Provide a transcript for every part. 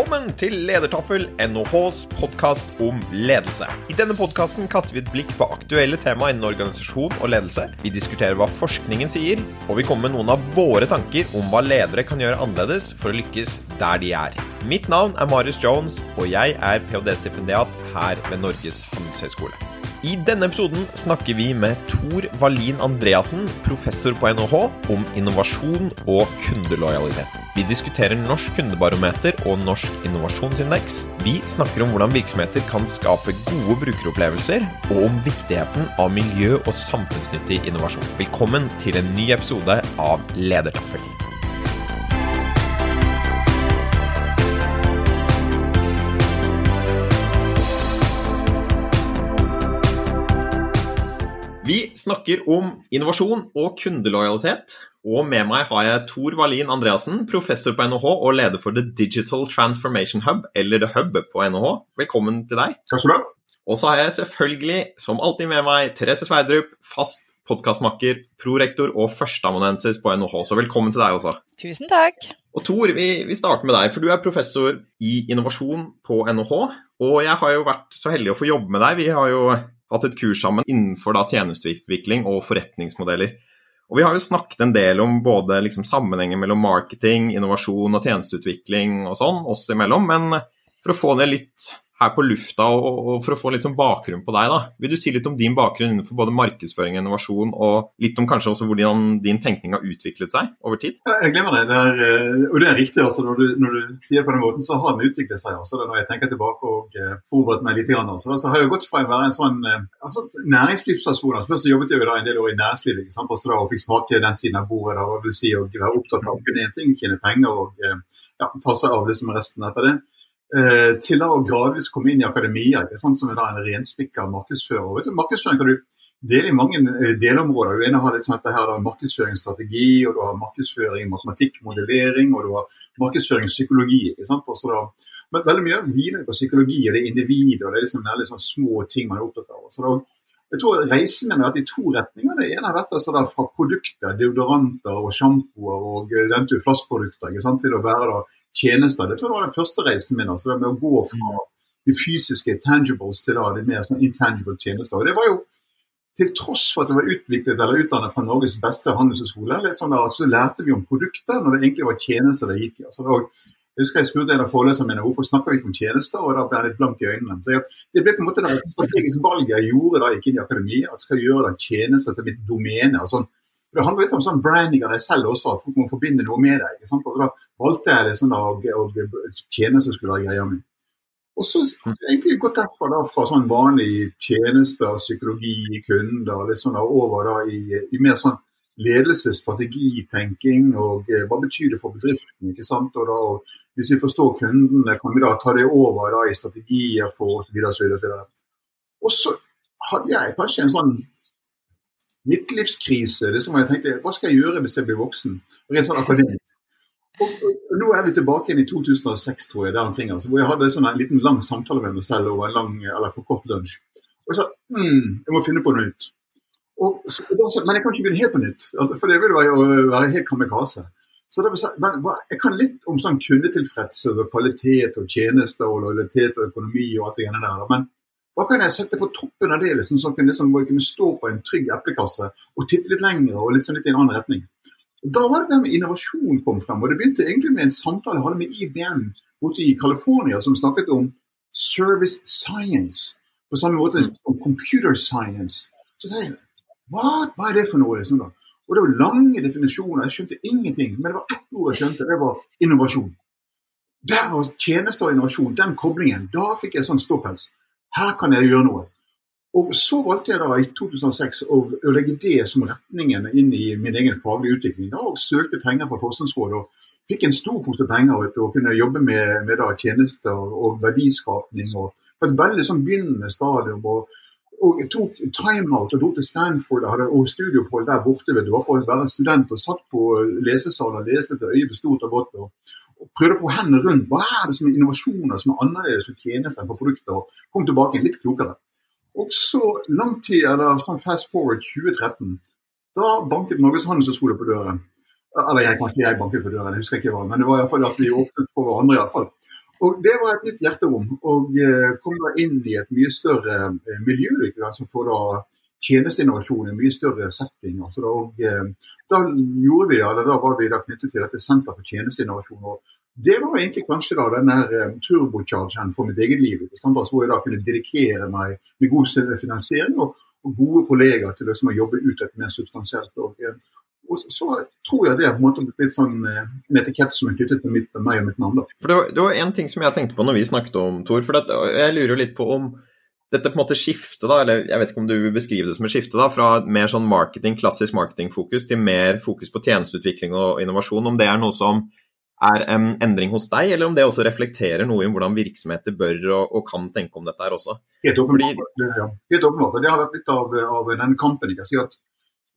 Kom Velkommen til Ledertaffel, NHHs podkast om ledelse. I denne podkasten kaster vi et blikk på aktuelle tema innen organisasjon og ledelse. Vi diskuterer hva forskningen sier, og vi kommer med noen av våre tanker om hva ledere kan gjøre annerledes for å lykkes der de er. Mitt navn er Marius Jones, og jeg er ph.d.-stipendiat her ved Norges handelshøyskole. I denne episoden snakker vi med Tor Wallin Andreassen, professor på NHH, om innovasjon og kundelojalitet. Vi diskuterer Norsk kundebarometer og Norsk innovasjonsindeks. Vi snakker om hvordan virksomheter kan skape gode brukeropplevelser, og om viktigheten av miljø- og samfunnsnyttig innovasjon. Velkommen til en ny episode av Ledertaffel. Vi snakker om innovasjon og kundelojalitet. Og med meg har jeg Tor Wallin Andreassen, professor på NHH og leder for The Digital Transformation Hub, eller The Hub på NHH. Velkommen til deg. Takk skal du ha. Og så har jeg selvfølgelig, som alltid med meg, Therese Sverdrup, fast podkastmakker, prorektor og førsteamanuensis på NHH. Så velkommen til deg også. Tusen takk. Og Tor, vi, vi, starter med deg, for du er professor i innovasjon på NHH. Og jeg har jo vært så heldig å få jobbe med deg. Vi har jo hatt et kurs sammen innenfor da tjenesteutvikling og forretningsmodeller. Og Vi har jo snakket en del om både liksom sammenhengen mellom marketing, innovasjon og tjenesteutvikling og sånn oss imellom, men for å få det litt her på lufta, og, og, for å få litt sånn bakgrunn på deg, da. Vil du si litt om din bakgrunn innenfor både markedsføring og innovasjon, og litt om kanskje også hvordan din tenkning har utviklet seg over tid? Jeg glemmer det. det er, eh, og det er riktig. altså når du, når du, sier det på den måten, så har den utviklet seg. også. Når jeg tenker tilbake og uh, forberedt meg litt, altså, så har jeg gått fra å være en sånn uh, altså, næringslivsperson altså, Først så jobbet jeg jo da en del år i næringslivet ikke sant? Altså, da, og fikk smake den siden av bordet. da, og du sier, å være opptatt av å kunne én ting, tjene penger og ja, ta seg av det som resten etter det. Eh, til å gradvis komme inn i akademia, ikke sant, som er da en renspikka markedsfører. Vet du, markedsføring kan du dele i mange eh, delområder. Du ene har liksom dette her, da, markedsføringsstrategi, og du har markedsføring, matematikk, modellering, og du har markedsføringspsykologi. ikke sant, Også da, men veldig mye hviler på psykologi og det er individet, og det er liksom nærlig sånn små ting man er opptatt av. Så da, jeg tror Reisen har vært i to retninger. Det ene har vært altså da fra produkter, deodoranter og sjampoer og eh, den type flassprodukter til å være da tjenester. Det tror jeg var den første reisen min. altså det med å gå fra de fysiske tangibles til da, de mer sånn intangible tjenester. Og det var jo til tross for at det var utviklet eller utdannet fra Norges beste handelshøyskole, liksom så lærte vi om produkter når det egentlig var tjenester det gikk i. Altså, jeg husker jeg spurte en av foreleserne mine hvorfor snakker vi ikke om tjenester, og da ble jeg litt blank i øynene. Så jeg, det ble på en måte det strategiske valget jeg gjorde da jeg gikk inn i akademiet, at jeg skal gjøre da tjenester til mitt domene. og sånn det handler litt om sånn branding av deg selv også, at folk må forbinde noe med deg. ikke sant? Og da valgte jeg det sånn da, og, og tjenester skulle være greia mi. Og så egentlig gått derfra da, fra sånn vanlig tjenester, psykologi, kunder, litt sånn da, over da i, i mer sånn ledelse, strategitenking og eh, hva betyr det for bedriften. ikke sant? Og da, og Hvis vi forstår kundene, kan vi da ta det over da i strategier for osv. Og, og så hadde jeg kanskje en sånn midtlivskrise. Det som jeg tenkte, Hva skal jeg gjøre hvis jeg blir voksen? Rent sånn akademisk. Og, Nå er vi tilbake igjen i 2006, tror jeg, der omkring, altså, hvor jeg hadde sånn en liten lang samtale med meg selv over en lang eller for kort lunsj. Og jeg sa mm, jeg må finne på noe nytt. Og, så, men jeg kan ikke begynne helt på nytt, altså, for det vil være å være helt kamikaze. Så det, men, Jeg kan litt om sånn kundetilfredshet og kvalitet og tjenester og lojalitet og økonomi og alt det der. Men hva kan jeg sette på toppen av det, liksom, så kunne, liksom, jeg kunne stå på en trygg eplekasse og titte litt lenger og sånn litt i en annen retning? Og da var det det med innovasjon kom frem. og Det begynte egentlig med en samtale jeg hadde med IBM borte i California, som snakket om service science. På samme måte som computer science. Så sa jeg hva, hva er det for noe? Liksom, da? Og Det var lange definisjoner, jeg skjønte ingenting. Men det var ett ord jeg skjønte, det var innovasjon. Der var tjenester og innovasjon, den koblingen. Da fikk jeg sånn ståpels. Her kan jeg gjøre noe. Og Så valgte jeg da i 2006 å, legge det som retningen inn i min egen faglige utvikling. Da, og søkte penger fra Forskningsrådet og fikk en stor pose penger vet, og kunne jobbe med, med da, tjenester og verdiskapning. og På et veldig sånn begynnende stadium. og og jeg tok timeout og dro til Stanford og hadde studieopphold der borte. vet du, for å være student og satt på lesesalen og leste til øyet bestod og godt. Og prøvde å få hendene rundt. Hva er det som er innovasjoner som er annerledes for tjenester enn på produkter? og Kom tilbake litt klokere. Og så lang tid, eller sånn fast forward 2013, da banket Norges handelshøyskole på døren. Eller jeg, kanskje jeg banket på døren, jeg husker ikke hva, men det var i hvert fall at vi åpnet for hverandre. i hvert fall. Og Det var et nytt hjerterom. Og eh, kom da inn i et mye større eh, miljø som får da tjenesteinnovasjon i en mye større setting. Altså da, eh, da, vi, eller da var vi da knyttet til dette Senter for tjenesteinnovasjon. Det var egentlig kanskje da den der turbochargen for mitt eget liv. Hvor jeg da kunne dedikere meg med god finansiering og, og gode kollegaer til liksom å jobbe ut et mer substansielt. Og, og så tror jeg det er på en måte litt sånn eh, en etikett som er knyttet til mitt, meg og mitt navn. da. For det var, det en ting som jeg tenkte på når vi snakket om Tor. for det, Jeg lurer jo litt på om dette på en måte skiftet, da, eller jeg vet ikke om du vil beskrive det som et skifte, da, fra mer sånn marketing, klassisk marketingfokus til mer fokus på tjenesteutvikling og innovasjon. Om det er noe som er en endring hos deg, eller om det også reflekterer noe i hvordan virksomheter bør og, og kan tenke om dette her også? Helt åpenbart. Fordi... Ja. Helt åpenbart. Det har vært litt av, av den kampen. Jeg kan si at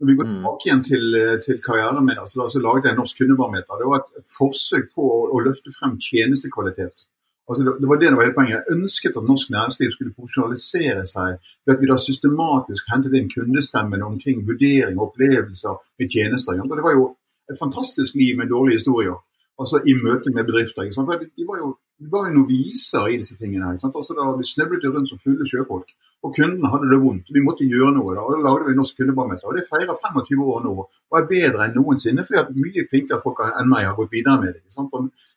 når vi går mm. tilbake igjen til, til karrieren min, altså, så laget jeg Norsk kundebarometer. Det var et, forsøk på å, å, løfte frem tjenestekvalitet. Altså, det, var det som var hele poenget. Jeg ønsket at norsk næringsliv skulle profesjonalisere seg ved at vi da systematisk hentet inn kundestemmen omkring vurdering og opplevelser med tjenester. Og Det var jo et fantastisk liv med dårlige historier altså i møte med bedrifter. De var, jo, de var jo noviser i disse tingene. her. Altså, da Vi snøvlet rundt som fulle sjøfolk. Og kundene hadde det vondt. Vi måtte gjøre noe. da, og Da lagde vi Norsk kundebarometer. og Det feirer 25 år nå og er bedre enn noensinne. fordi mye flinkere folk enn meg har gått videre med det.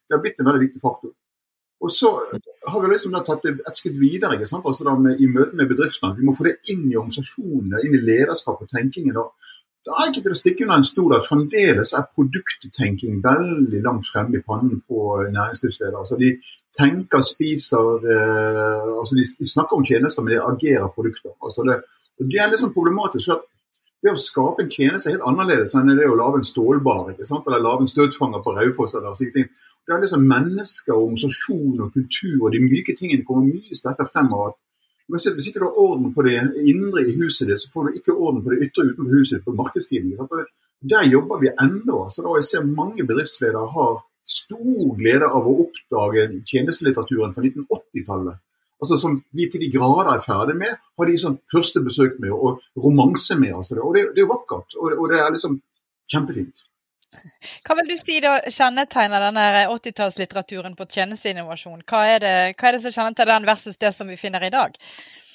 Det har blitt en veldig viktig faktor. Og så har vi liksom da tatt det et skritt videre ikke sant? Altså da med, i møte med bedriftene. Vi må få det inn i organisasjonene, inn i lederskap og tenkingen. da. Det er ikke til å stikke under en stol at fremdeles er produkttenking veldig langt fremme i pannen på næringslivsledere. Altså de tenker, spiser eh, altså de, de, snakker om tjenester, men de agerer produkter. Altså det, og det er litt sånn problematisk. for det å skape en tjeneste er helt annerledes enn det å lage en stålbar ikke sant? eller lage en støtfanger på Raufoss. eller slike ting. Det er liksom Mennesker, organisasjon og kultur og de myke tingene kommer mye sterkere frem av at hvis ikke du har orden på det indre i huset ditt, så får du ikke orden på det ytre utenfor huset på markedssiden. Der jobber vi ennå. Så da jeg ser mange bedriftsledere har stor glede av å oppdage tjenestelitteraturen fra 1980-tallet. Altså Som vi til de grader er ferdig med, har de sånn første besøk med og romanse med. Altså. Og det, det, er vakkert, og og det er liksom kjempefint. Hva vil du si da kjennetegner denne 80-tallslitteraturen på tjenesteinnovasjon? Hva er, det, hva er det som kjennetegner den versus det som vi finner i dag?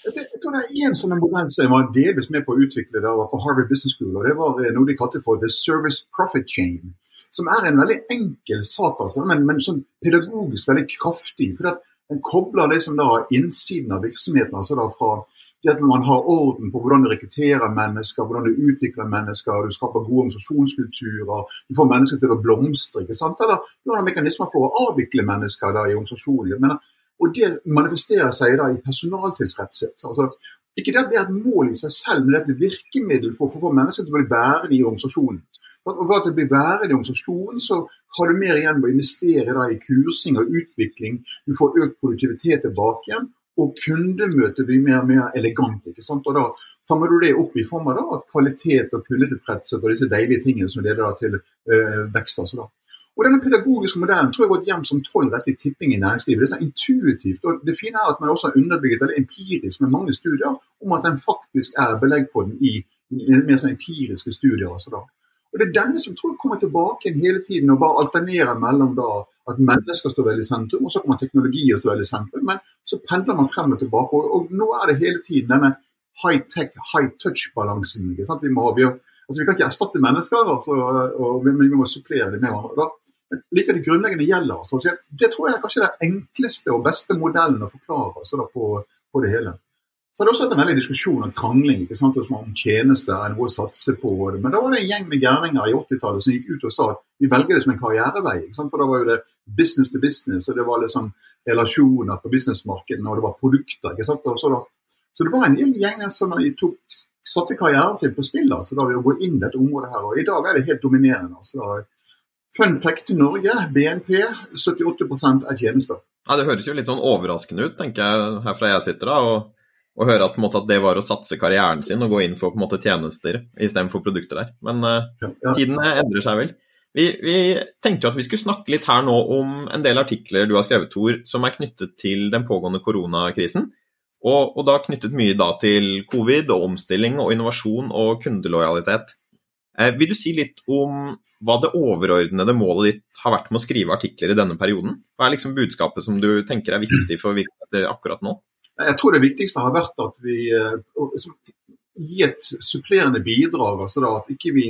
Jeg tror det er en sånn modell som var delvis med på å utvikle da jeg var på Harvard Business School. og Det var noe de kalte for The Service Profit Chain som er en veldig enkel sak, altså, men, men sånn pedagogisk veldig kraftig. for Den kobler liksom da innsiden av virksomheten. altså da fra det at man har orden på hvordan du rekrutterer mennesker, hvordan du utvikler mennesker, du skaper gode organisasjonskulturer, du får mennesker til å blomstre. ikke sant? Eller du har mekanismer for å avvikle mennesker da i organisasjonen. Og det manifesterer seg da i personaltilfredshet. altså ikke det at det er et mål i seg selv, men det er et virkemiddel for å få mennesker til å bli værende i organisasjonen. Og for at det blir værende i organisasjonen, så har du mer igjen med å investere da, i kursing og utvikling. Du får økt produktivitet tilbake igjen, og kundemøtet blir mer og mer elegant. ikke sant? Og da fanger du det opp i form av da, kvalitet og kundetilfredshet og disse deilige tingene som leder da, til øh, vekst. altså da. Og Denne pedagogiske modellen tror jeg har gått hjem som tolv rett i tipping i næringslivet. Det er så intuitivt. og Det fine er at man også har underbygget veldig empirisk med mange studier om at den faktisk er belegg for den i mer sånn empiriske studier. altså da. Og Det er denne som tror jeg kommer tilbake hele tiden og bare alternerer mellom da at mennesker står veldig i sentrum, og så kommer teknologi og står veldig i sentrum. Men så pendler man frem og tilbake. Og, og nå er det hele tiden denne high-tech, high-touch-balansen. Vi, vi, altså, vi kan ikke erstatte mennesker, altså, og, men vi må supplere dem med hverandre. Like det grunnleggende gjelder. Altså, det tror jeg er kanskje den enkleste og beste modellen å forklare altså, på, på det hele. Så har det også vært en veldig diskusjon om krangling ikke sant, om tjenester er noe å satse på. Men da var det en gjeng med gærninger i 80-tallet som gikk ut og sa at vi velger det som en karrierevei. Ikke sant? For da var jo det business to business, og det var liksom relasjoner på businessmarkedet, og det var produkter. ikke sant? Så, da, så det var en gjeng som tok, satte karrieren sin på spill altså, da ved å gå inn i dette området her. Og i dag er det helt dominerende. altså Fun fact til Norge, BNP 78 er tjenester. Ja, Det høres jo litt sånn overraskende ut, tenker jeg, herfra jeg sitter. da, og å høre at, måte, at, det var å satse karrieren sin og gå inn for på en måte, tjenester istedenfor produkter der. Men uh, ja, ja. tidene endrer seg vel. Vi, vi, tenkte jo at vi skulle snakke litt her nå om en del artikler du har skrevet, Tor, som er knyttet til den pågående koronakrisen. Og, og da knyttet mye da til covid og omstilling og innovasjon og kundelojalitet. Eh, vil du si litt om hva det overordnede målet ditt har vært med å skrive artikler i denne perioden? Hva er liksom budskapet som du tenker er viktig for virksomheter akkurat nå? Jeg tror det viktigste har vært at vi uh, gir et supplerende bidrag. altså da, At ikke vi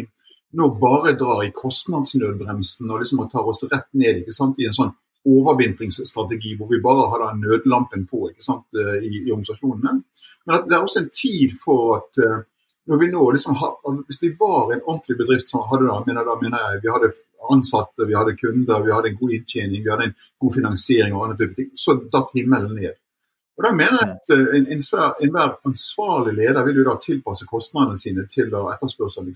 nå bare drar i kostnadsnødbremsen og liksom tar oss rett ned i en sånn overvintringsstrategi hvor vi bare har nødlampen på eh, i, i, organisasjonene. Men det er også en tid for at uh, når vi nå liksom har, Hvis vi var en ordentlig bedrift som hadde da, mener, da mener jeg, vi hadde ansatte, vi hadde kunder, vi hadde en god inntjening, vi hadde en god finansiering og andre typer ting, så datt himmelen ned. Og da mener jeg at Enhver en, svær, ansvarlig leder vil jo da tilpasse kostnadene sine til etterspørselen.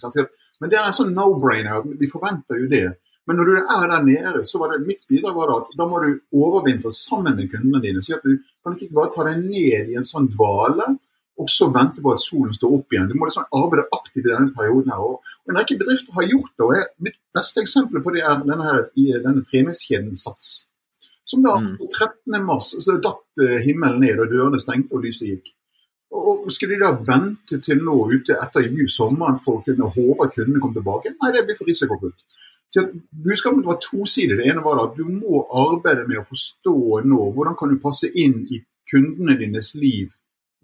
Men det er en sånn no-brainer. Vi forventer jo det. Men når du er der nede, så var det mitt bidrag var at da må du overvintre sammen med kundene dine. så Du kan ikke bare ta deg ned i en sånn dvale og så vente på at solen står opp igjen. Du må liksom arbeide aktivt i denne perioden. her. Og en rekke bedrifter har gjort det. og jeg, Mitt beste eksempel på det er denne, her, i denne treningskjeden Sats. Som da mm. 13. mars så datt eh, himmelen ned, og dørene stengte og lyset gikk. Og Skulle de da vente til nå ute etter jul sommeren for å kunne håpe at kundene kom tilbake? Nei, det blir for risikofullt. Så Budskapet var tosidig. Det ene var at du må arbeide med å forstå nå hvordan kan du passe inn i kundene dines liv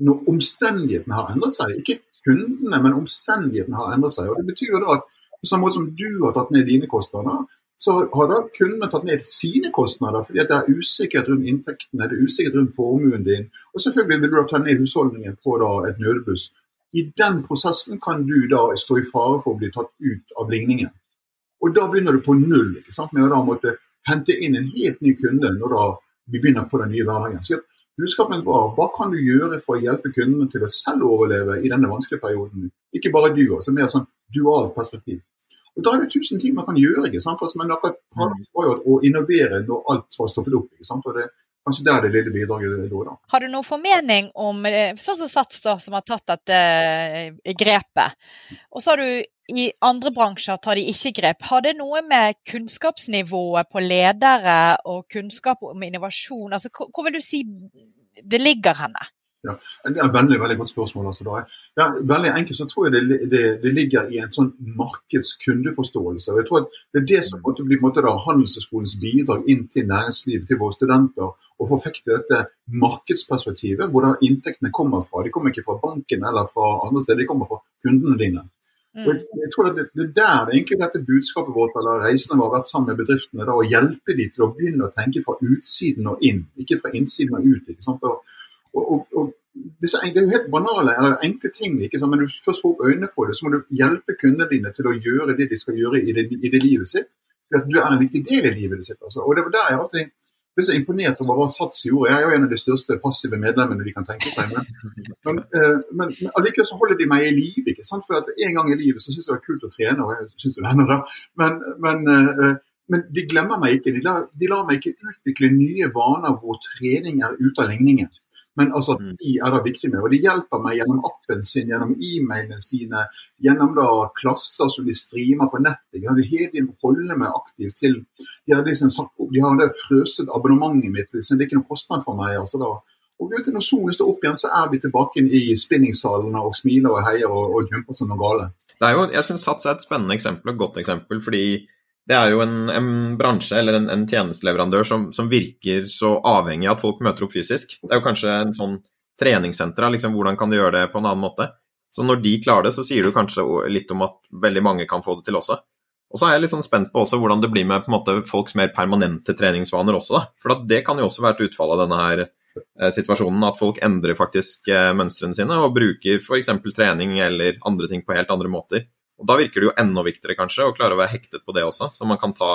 når omstendighetene har endret seg. Ikke kundene, men omstendighetene har endret seg. Og Det betyr jo da at på samme måte som du har tatt ned dine kostnader, så har da kundene tatt ned sine kostnader fordi det er usikkerhet rundt inntektene, det er usikkerhet rundt formuen din. Og selvfølgelig vil du da ta ned husholdningen på da et nødbuss. I den prosessen kan du da stå i fare for å bli tatt ut av ligningen. Og da begynner du på null ikke sant? med å da måtte hente inn en helt ny kunde når da vi begynner på den nye hverdagen. Budskapet var hva kan du gjøre for å hjelpe kundene til å selv overleve i denne vanskelige perioden. Ikke bare du, altså mer sånn dual perspektiv. Og Da er det tusen ting man kan gjøre. ikke sant? Altså, men akkurat var jo å innovere når alt var stoppet opp. ikke sant? Og det Kanskje det er det lille bidraget lå, da. Har du noen formening om eh, sånn som Sats, da, som har tatt dette eh, grepet. Og så har du i andre bransjer tar de ikke grep. Har det noe med kunnskapsnivået på ledere og kunnskap om innovasjon altså Hvor vil du si det ligger henne? Ja, Det er et veldig, veldig godt spørsmål. Altså, da. Ja, veldig enkelt så tror jeg det, det, det ligger i en sånn markedskundeforståelse. og jeg tror at Det er det som måtte bli måte, da, Handelshøyskolens bidrag inn til næringslivet, til våre studenter. Å forfekte dette markedsperspektivet, hvor da inntektene kommer fra. De kommer ikke fra banken eller fra andre steder, de kommer fra kundene dine. Mm. Og jeg, tror at det, det er der det egentlig dette budskapet vårt eller reisene våre har vært sammen med bedriftene. da, Å hjelpe dem til å begynne å tenke fra utsiden og inn, ikke fra innsiden og ut. ikke sant? Og, og, og, og disse, det er jo helt banale eller enkle ting, men du først får opp øynene for det, så må du hjelpe kundene dine til å gjøre det de skal gjøre i det, i det livet sitt. For at du er en viktig del i livet sitt. Altså. Og det var der jeg alltid ble så imponert over hva Sats gjorde. Jeg er jo en av de største passive medlemmene de kan tenke seg. Men, men, uh, men, men allikevel så holder de meg i live. ikke sant? For En gang i livet så syns jeg det er kult å trene, og jeg syns det ennå, da. Men, uh, men, de glemmer meg ikke. De lar, de lar meg ikke utvikle nye vaner hvor trening er ute av ligningen. Men altså, mm. de er det viktig med. Og de hjelper meg gjennom appen sin, gjennom e-mailene sine, gjennom da klasser som de streamer på nettet. De har hele tiden holder meg aktiv til De har, liksom, de har det frøset abonnementet mitt. Liksom, det er ikke noe kostnad for meg. altså da. Og vet du, Når solen står opp igjen, så er vi tilbake i spinningsalene og smiler og heier og, og jumper som noen gale. Det er jo, jeg syns Sats er et spennende eksempel og godt eksempel, fordi det er jo en, en bransje eller en, en tjenesteleverandør som, som, virker så avhengig av at folk møter opp fysisk. Det er jo kanskje en sånn treningssenter liksom, hvordan kan de gjøre det på en annen måte? Så når de klarer det, så sier du kanskje litt om at veldig mange kan få det til også. Og så er jeg litt sånn spent på også hvordan det blir med måte, folks mer permanente treningsvaner også. Da. For det kan jo også være et utfall av denne her eh, situasjonen, at folk endrer faktisk eh, mønstrene sine og bruker f.eks. trening eller andre ting på helt andre måter. Og Da virker det jo enda viktigere kanskje å klare å være hektet på det også, så man kan ta,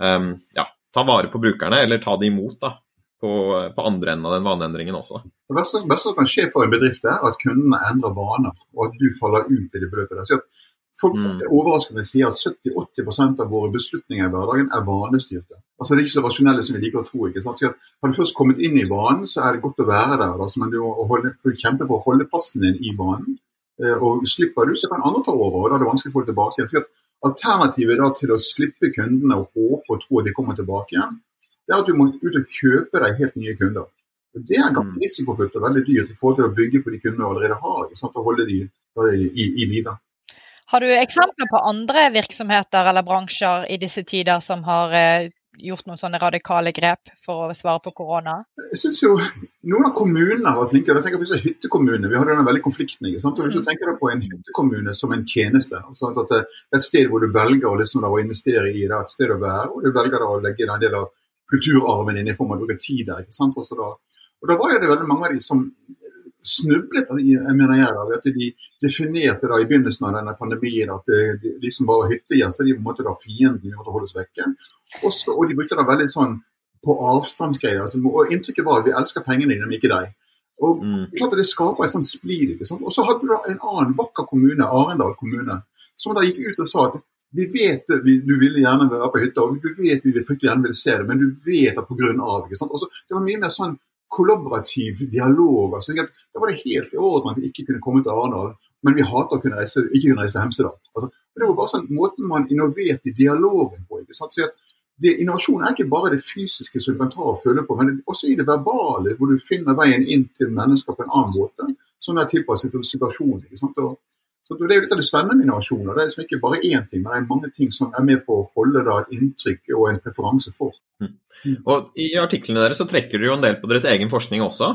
um, ja, ta vare på brukerne, eller ta det imot da, på, på andre enden av den vaneendringen også. Det beste, som kan skje for en bedrift, er at kundene endrer vaner, og at du faller ut i det beløpet. der. Folk mm. overraskende sier at 70-80% av våre beslutninger i hverdagen er vanestyrte. Altså Det er ikke så rasjonelle som vi liker å tro. ikke sant? Så har du først kommet inn i vanen, så er det godt å være der. Altså, men du må holde, kjempe for å holde plassen din i banen. Eh, og slipper du, så kan andre ta over. og Da er det vanskelig å få det tilbake igjen. Så Alternativet da til å slippe kundene og håpe og tro at de kommer tilbake igjen, det er at du må ut og kjøpe deg helt nye kunder. Og Det er ganske mm. risikofullt og veldig dyrt i forhold til å bygge på de kundene du allerede har, sant, og holde de i, i, i live. Har du eksempler på andre virksomheter eller bransjer i disse tider som har eh, gjort noen sånne radikale grep for å svare på korona? Jeg synes jo Noen av kommunene har vært flinke. Jeg tenker på hyttekommunene. Vi hadde denne veldig konflikten. ikke sant? Og Hvis du mm. tenker på en hyttekommune som en tjeneste, sånn at det er et sted hvor du velger liksom, å investere i, det et sted å være, og du velger å legge en del av kulturarven din i form av å bruke tid der. ikke sant? Da, og da var det veldig mange av de som snublet mener jeg, av at de definerte da i begynnelsen av denne pandemien at de, de som var hyttegjester, de måtte da fienden de måtte holdes vekke. Også, og de brukte da veldig sånn på avstandsgreier. Altså, og Inntrykket var at vi elsker pengene dine, men ikke deg. Og mm. klart Det skaper et sånt splid. Og så hadde du da en annen vakker kommune, Arendal kommune, som da gikk ut og sa at vi vet vi, du ville gjerne være på hytta, og du vet vi fryktelig gjerne vil se det, men du vet at pga. Det var mye mer sånn kollaborativ dialog. altså Da var det helt i orden at vi ikke kunne komme til Arendal, men vi hater å kunne reise, ikke kunne reise til Hemsedal. Altså, det var bare sånn måten man innoverte i dialogen på. ikke sant? Så at det, innovasjon er ikke bare det fysiske som du kan ta og føle på, men også i det verbale, hvor du finner veien inn til mennesker på en annen måte, som er tilpasset til situasjonen. ikke sant? Og, Det er jo litt av det spennende med innovasjoner. Det er liksom ikke bare én ting, men det er mange ting som er med på å holde da, et inntrykk og en preferanse for. Mm. Og I artiklene deres så trekker dere jo en del på deres egen forskning også,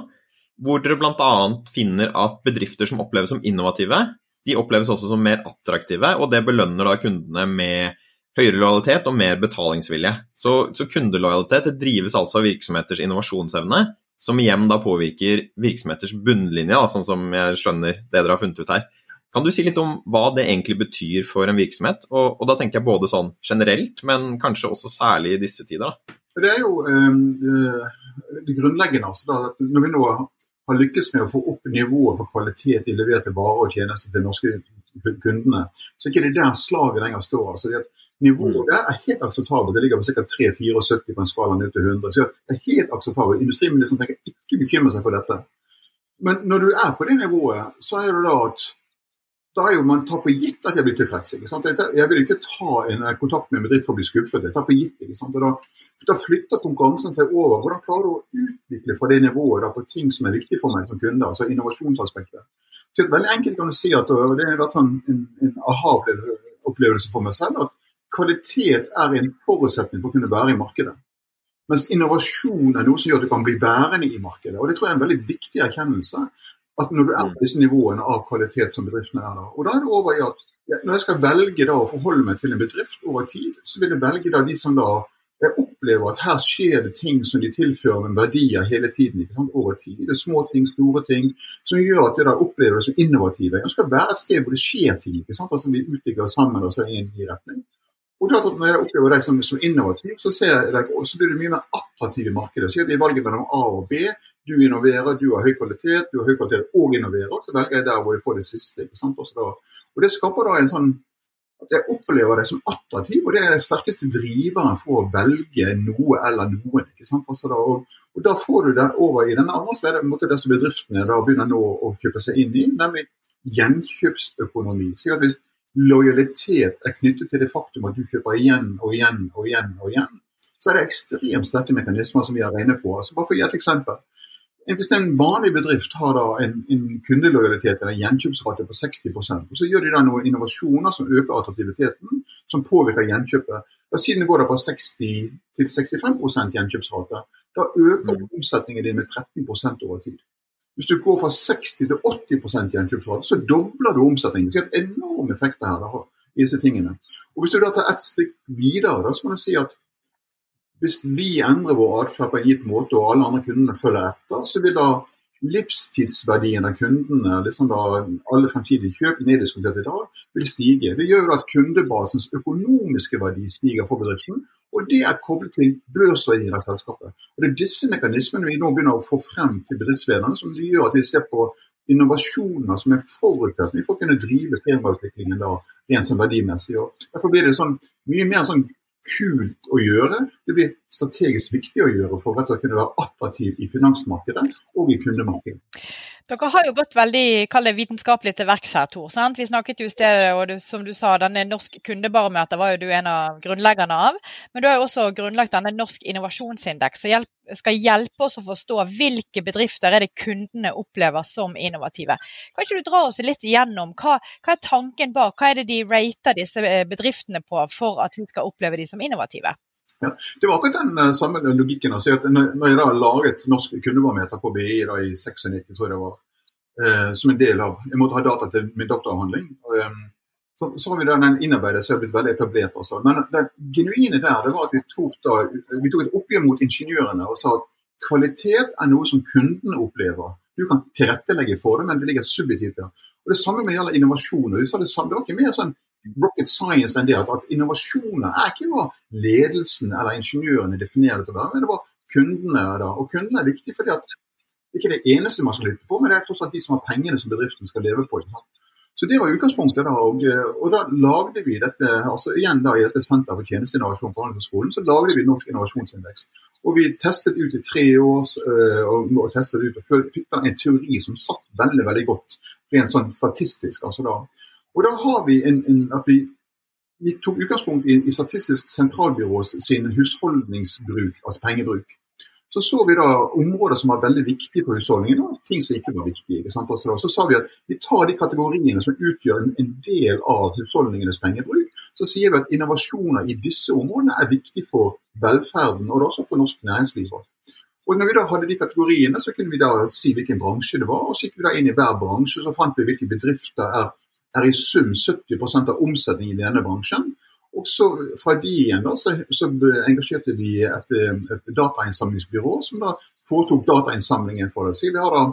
hvor dere bl.a. finner at bedrifter som oppleves som innovative, de oppleves også som mer attraktive, og det belønner da kundene med høyere lojalitet og mer betalingsvilje. Så, så kundelojalitet drives altså av virksomheters innovasjonsevne, som igjen da påvirker virksomheters bunnlinje, da, sånn som jeg skjønner det dere har funnet ut her. Kan du si litt om hva det egentlig betyr for en virksomhet? Og, og da tenker jeg både sånn generelt, men kanskje også særlig i disse tider. da. Det er jo øh, det grunnleggende. Altså, da, at når vi nå har lykkes med å få opp nivået på kvalitet i leverte varer og tjenester til norske kundene, så er ikke det der slaget lenger står. Altså, det Nivået mm. der er helt akseptabelt. Det ligger på ca. 3-74 på en skala ned til 100. Så det er helt akseptabelt. Industriministeren tenker ikke bekymre seg for dette. Men når du er på det nivået, så er det da at da er jo man tar for gitt at jeg blir tilfreds. Jeg vil ikke ta en eh, kontakt med en bedrift for å bli skuffet. Jeg tar for gitt. Da, da, flytter konkurransen seg over. Hvordan klarer du å utvikle fra det nivået da, på ting som er viktig for meg som kunde, altså innovasjonsaspektet. Så veldig enkelt kan du si at og Det har vært en, en aha-opplevelse for meg selv. at kvalitet er en forutsetning for å kunne være i markedet. Mens innovasjon er noe som gjør at du kan bli værende i markedet. Og Det tror jeg er en veldig viktig erkjennelse. At når du er på disse nivåene av kvalitet som bedriftene er da. Og da er det over i at når jeg skal velge da å forholde meg til en bedrift over tid, så vil jeg velge da de som da jeg opplever at her skjer det ting som de tilfører med verdier hele tiden. ikke sant, over tid. Det er små ting, store ting, som gjør at jeg da opplever det som innovative. Jeg skal være et sted hvor det skjer ting. ikke sant, altså Vi utvikler sammen og så i en retning. Og klart at Når jeg opplever deg som, som innovativ, så, ser jeg deg, så blir du mye mer attraktiv i markedet. Så vi valget mellom A og B. Du innoverer, du har høy kvalitet, du har høy kvalitet og innoverer. Så velger jeg der hvor jeg får det siste. Da, og Det skaper da en sånn at jeg opplever det som attraktiv, og det er den sterkeste driveren for å velge noe eller noen. ikke sant? Altså da, og, og, Da får du det over i den andre stedet, som bedriftene da begynner nå å kjøpe seg inn i, nemlig gjenkjøpsøkonomi. Så hvis lojalitet er knyttet til det faktum at du kjøper igjen og igjen og igjen, og igjen, så er det ekstremt sterke mekanismer som vi har regnet på. Altså bare for å gi et eksempel. En vanlig bedrift har da en, en kundelojalitet eller en gjenkjøpsrate på 60 og så gjør de da noen innovasjoner som øker attraktiviteten, som påvirker gjenkjøpet. Da Siden det går da fra 60 til 65 gjenkjøpsrate, da øker mm. omsetningen din med 13 over tid. Hvis du går fra 60 til 80% gjenkjøpsrate, så dobler du omsetningen. Så det er enorme effekter her da, i disse tingene. Og Hvis du da tar et stikk videre, da, så kan du si at hvis vi endrer vår atferd på en gitt måte, og alle andre kundene følger etter, så vil da livstidsverdien av kundene, liksom da alle fremtidige kjøp neddiskutert i dag, vil stige. Det gjør jo at kundebasens økonomiske verdi stiger for bedriften, og det er koblet til børsverdien av selskapet. Og Det er disse mekanismene vi nå begynner å få frem til bedriftslederne, som gjør at vi ser på innovasjoner som er forutsetning for å kunne drive firmautviklingen da, rent som verdimessig. Og derfor blir det sånn, mye mer sånn kult å gjøre. Det blir strategisk viktig å gjøre for å kunne være attraktiv i finansmarkedet og i kundemarkedet. Dere har jo gått veldig det, vitenskapelig til verks her, Tor. Sant? Vi snakket jo i stedet, og du, som du sa, denne Norsk kundebarometer var jo du en av grunnleggerne av. Men du har jo også grunnlagt denne Norsk innovasjonsindeks, som hjelp, skal hjelpe oss å forstå hvilke bedrifter er det kundene opplever som innovative. Kan ikke du dra oss litt igjennom hva, hva er tanken bak, hva er det de rater disse eh, bedriftene på for at vi skal oppleve de som innovative? Ja, det var akkurat den uh, samme logikken. å si at Når jeg da laget norsk kundebarometer på BI da, i 96, tror jeg det var, eh, som en del av Jeg måtte ha data til min doktoravhandling. Um, så, har vi da den innarbeidet som har blitt veldig etablert. Også. Men det genuine der det var at vi tok, da, vi tok et oppgjør mot ingeniørene og sa at kvalitet er noe som kundene opplever. Du kan tilrettelegge for det, men det ligger subjektivt der. Og Det samme med gjelder innovasjon. og sa Det samme, det var ikke mer sånn rocket science enn det at, at innovasjoner er ikke hva ledelsen eller ingeniørene definerer det til å være, men det var kundene. da, Og kundene er viktig fordi at det ikke er det eneste man skal lytte på, men det er tross alt de som har pengene som bedriften skal leve på. Så Det var utgangspunktet. da, og, og, da lagde vi dette altså igjen da i dette Senter for tjenesteinnovasjon på Handelshøyskolen, så lagde vi Norsk innovasjonsindeks. Og Vi testet ut i tre år øh, og, og testet ut, og fikk da en teori som satt veldig veldig godt rent sånn statistisk. altså da, og da har vi en, en at vi, vi, tok utgangspunkt i, i Statistisk sentralbyrå sin husholdningsbruk, altså pengebruk. Så så vi da områder som var veldig viktige for husholdningen, og ting som ikke var viktige. Ikke sant? Så sa vi at vi tar de kategoriene som utgjør en, en del av husholdningenes pengebruk. Så sier vi at innovasjoner i disse områdene er viktig for velferden, og også for norsk næringsliv. Og når vi da hadde de kategoriene, så kunne vi da si hvilken bransje det var. og Så gikk vi da inn i hver bransje så fant vi hvilke bedrifter er er i sum 70% av omsetningen i denne bransjen. Og så Fra de igjen da, så, så engasjerte vi et, et datainnsamlingsbyrå som da foretok datainnsamlingen for oss. Vi har da,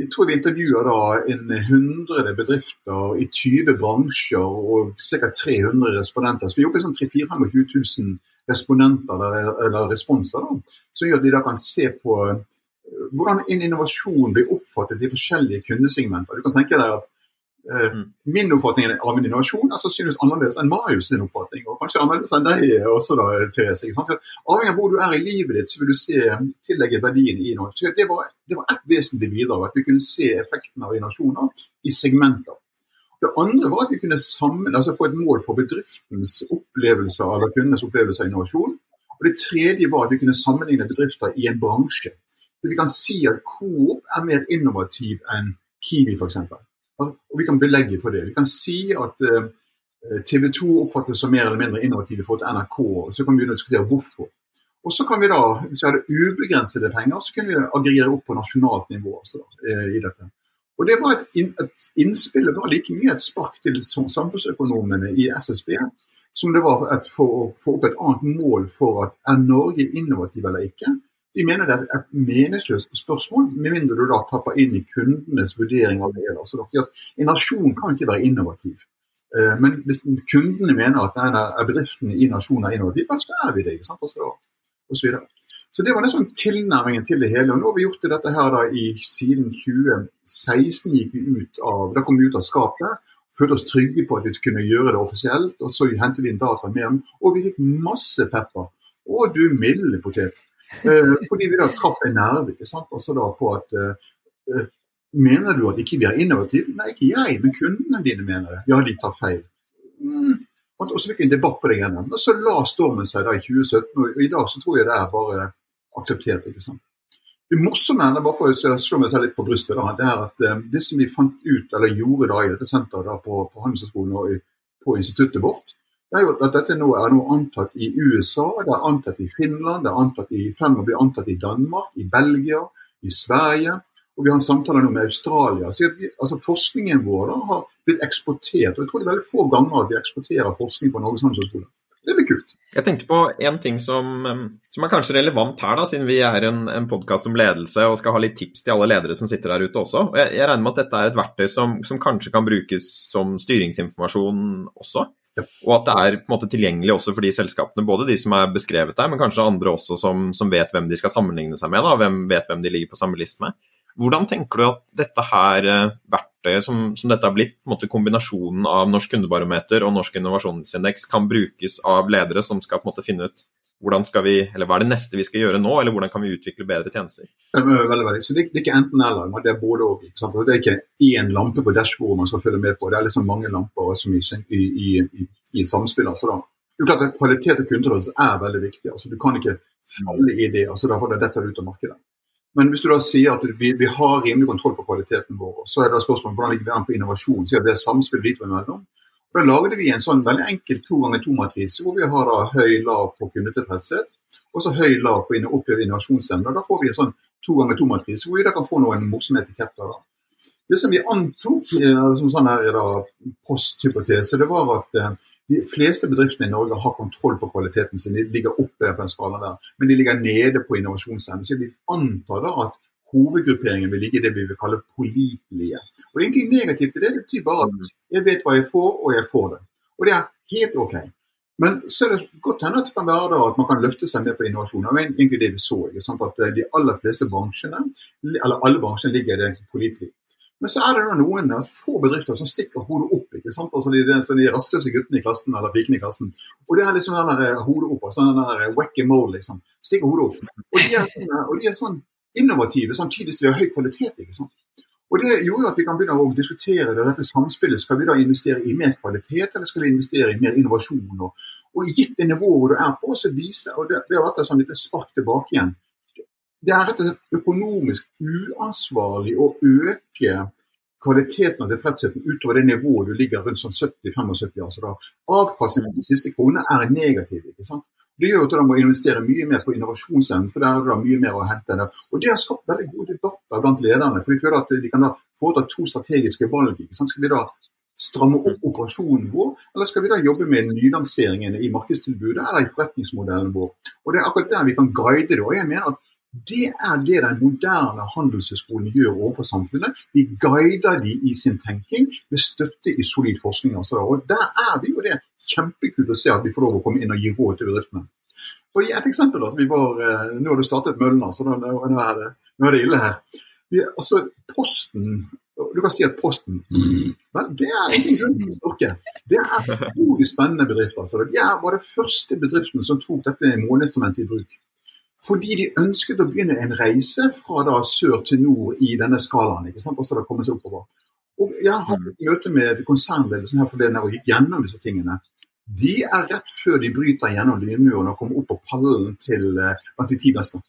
jeg tror vi intervjuer da en 100 bedrifter i 20 bransjer og ca. 300 respondenter. Så vi jobber sånn 24 000 respondenter eller, eller responser. da, Som gjør at de da kan se på eh, hvordan en innovasjon blir oppfattet i forskjellige kundesegmenter. Du kan tenke deg at mm. Min oppfatning av min innovasjon er sannsynligvis annerledes enn Marius' sin oppfatning. Og kanskje annerledes enn deg også, da, Therese. Avhengig av hvor du er i livet ditt, så vil du se tillegge verdien i noe. Det var, det var ett vesentlig bidrag, at vi kunne se effekten av innovasjoner i segmenter. Det andre var at vi kunne sammen, altså få et mål for bedriftens opplevelse eller kundenes opplevelse av innovasjon. Og Det tredje var at vi kunne sammenligne bedrifter i en bransje. Så vi kan si at Coop er mer innovativ enn Kiwi f.eks. Og vi kan belegge for det. Vi kan si at eh, TV 2 oppfattes som mer eller mindre innovative forhold til NRK. og Så kan vi diskutere hvorfor. Og så kan vi da, Hvis vi hadde ubegrensede penger, så kunne vi aggregere opp på nasjonalt nivå. Altså, i dette. Og Det var et, et innspill det var like mye et spark til samfunnsøkonomene i SSB som det var for å få opp et annet mål for at er Norge innovativ eller ikke. Vi mener det er et meningsløst spørsmål, med mindre du da tapper inn i kundenes vurdering av det. Altså, en nasjon kan ikke være innovativ. Eh, men hvis kundene mener at bedriften i nasjonen er innovativ, så er vi det. ikke sant? Og så, så Det var liksom tilnærmingen til det hele. og Nå har vi gjort dette her da i siden 2016. gikk vi ut av, Da kom vi ut av skapet. Følte oss trygge på at vi kunne gjøre det offisielt. og Så hentet vi inn data med dem. Og vi fikk masse pepper. Og du milde potet. Eh, fordi vi da traff en nerve ikke sant? Altså da på at uh, Mener du at ikke vi er innovative? Nei, ikke jeg, men kundene dine mener det. Ja, de tar feil. Mm. Og så fikk vi en debatt på det igjen. Og så la stormen seg da i 2017, og i dag så tror jeg det er bare akseptert. ikke sant? Det morsomme er, bare for å slå meg selv litt på brystet, da, det er at det som vi fant ut, eller gjorde da i dette senteret da, på, på Handelshøyskolen og på instituttet vårt, er jo at dette nå er nå antatt i USA, det er antatt i Finland, det er antatt i, fremover blir antatt i Danmark, i Belgia, i Sverige. Og vi har samtaler nå med Australia. Så vi, altså Forskningen vår da, har blitt eksportert. og Jeg tror det er veldig få ganger at vi eksporterer forskning fra Norges handelshøyskole. Det blir kult. Jeg tenkte på en ting som, som er kanskje relevant her, da, siden vi er en, en podkast om ledelse og skal ha litt tips til alle ledere som sitter der ute også. Jeg, jeg regner med at dette er et verktøy som, som kanskje kan brukes som styringsinformasjon også? Og at det er på en måte tilgjengelig også for de selskapene, både de som er beskrevet der, men kanskje andre også som, som vet hvem de skal sammenligne seg med, da, hvem vet hvem de ligger på samme liste med. Hvordan tenker du at dette her eh, verktøyet som, som dette har blitt, måte kombinasjonen av Norsk kundebarometer og Norsk innovasjonsindeks, kan brukes av ledere som skal på en måte finne ut hvordan skal vi, eller hva er det neste vi skal gjøre nå, eller hvordan kan vi utvikle bedre tjenester? Veldig, veldig. Så det, det er ikke enten-eller, det er både og. Det er ikke én lampe på dashbordet man skal følge med på, det er liksom mange lamper som i, i, i, i samspill. Altså da. Det er klart at Kvalitet og kunderådelse er veldig viktig. altså Du kan ikke falle i det. altså Da holder dette ut av markedet. Men hvis du da sier at vi, vi har rimelig kontroll på kvaliteten vår, så er det spørsmålet hvordan ligger vi an på innovasjon. Så det er samspill dit imellom. Da lagde vi en sånn veldig enkel to ganger to-matrise hvor vi har høy, lav på kundetilfredshet og så høy, lav på opplevd innovasjonsevne. Da får vi en sånn to ganger to-matrise hvor vi da kan få noen morsomme etiketter. da. Det som vi antok eh, som sånn her da, posthypotese, det var at eh, de fleste bedriftene i Norge har kontroll på kvaliteten sin. De ligger oppe på en skala der, men de ligger nede på innovasjonsevne. Så vi antar da at hovedgrupperingen vil ligge i det vi vil kalle pålitelige. Og Det er egentlig negativt i det. Det betyr bare at jeg vet hva jeg får, og jeg får det. Og det er helt OK. Men så er det godt hende at det kan være at man kan løfte seg med på innovasjon. Det var egentlig det vi så. Sant? At eh, de aller fleste bransjene, eller alle bransjene ligger det pålitelig. Men så er det noen få bedrifter som stikker hodet opp. ikke sant? Altså De, de, de rastløse guttene i klassen eller pikene i klassen. Og det er liksom den der eh, hodet opp, sånn den der eh, whack-a-mole, liksom. Stikker hodet opp. Og de, er, og de er sånn innovative samtidig som de har høy kvalitet. ikke sant? Og Det gjorde at vi kan begynne å diskutere det, dette samspillet. Skal vi da investere i mer kvalitet, eller skal vi investere i mer innovasjon? Og, og Gitt det nivået du er på, så viser og det, det har vært et sånn lite spark tilbake igjen. Det er rett og slett økonomisk uansvarlig å øke kvaliteten og tilfredsheten utover det nivået du ligger rundt sånn 70-75. Altså da, avkastningen på siste kronene er negativ. ikke sant? Det gjør at de må investere mye mer på innovasjonsevnen, for der er det mye mer å hente. Der. Og Det har skapt veldig gode debatter blant lederne. for De føler at de kan da foreta to strategiske valg. Skal vi da stramme opp operasjonen vår, eller skal vi da jobbe med nylanseringene i markedstilbudet eller i forretningsmodellen vår? Og Det er akkurat der vi kan guide det. og jeg mener at det er det den moderne handelshøyskolen gjør overfor samfunnet. Vi guider de i sin tenking med støtte i solid forskning. Altså. Og Der er vi jo det kjempekult å se at vi får lov å komme inn og gi råd til bedriftene. Og I et eksempel, Altså, var, eh, Nå har du startet møllen, så nå, nå, er det, nå, er det, ille her. Vi, altså, Posten Du kan si at Posten Vel, det er ingen grunn til å snakke. Det er utrolig spennende bedrifter. Altså. De var det første bedriften som tok dette måleinstrumentet i bruk. Fordi de ønsket å begynne en reise fra da sør til nord i denne skalaen. ikke sant? også det kommer seg oppover. Og Jeg har hatt et møte med konsernledelsen her forleden og gikk gjennom disse tingene. De er rett før de bryter gjennom lynmuren og kommer opp på pallen til ti beste.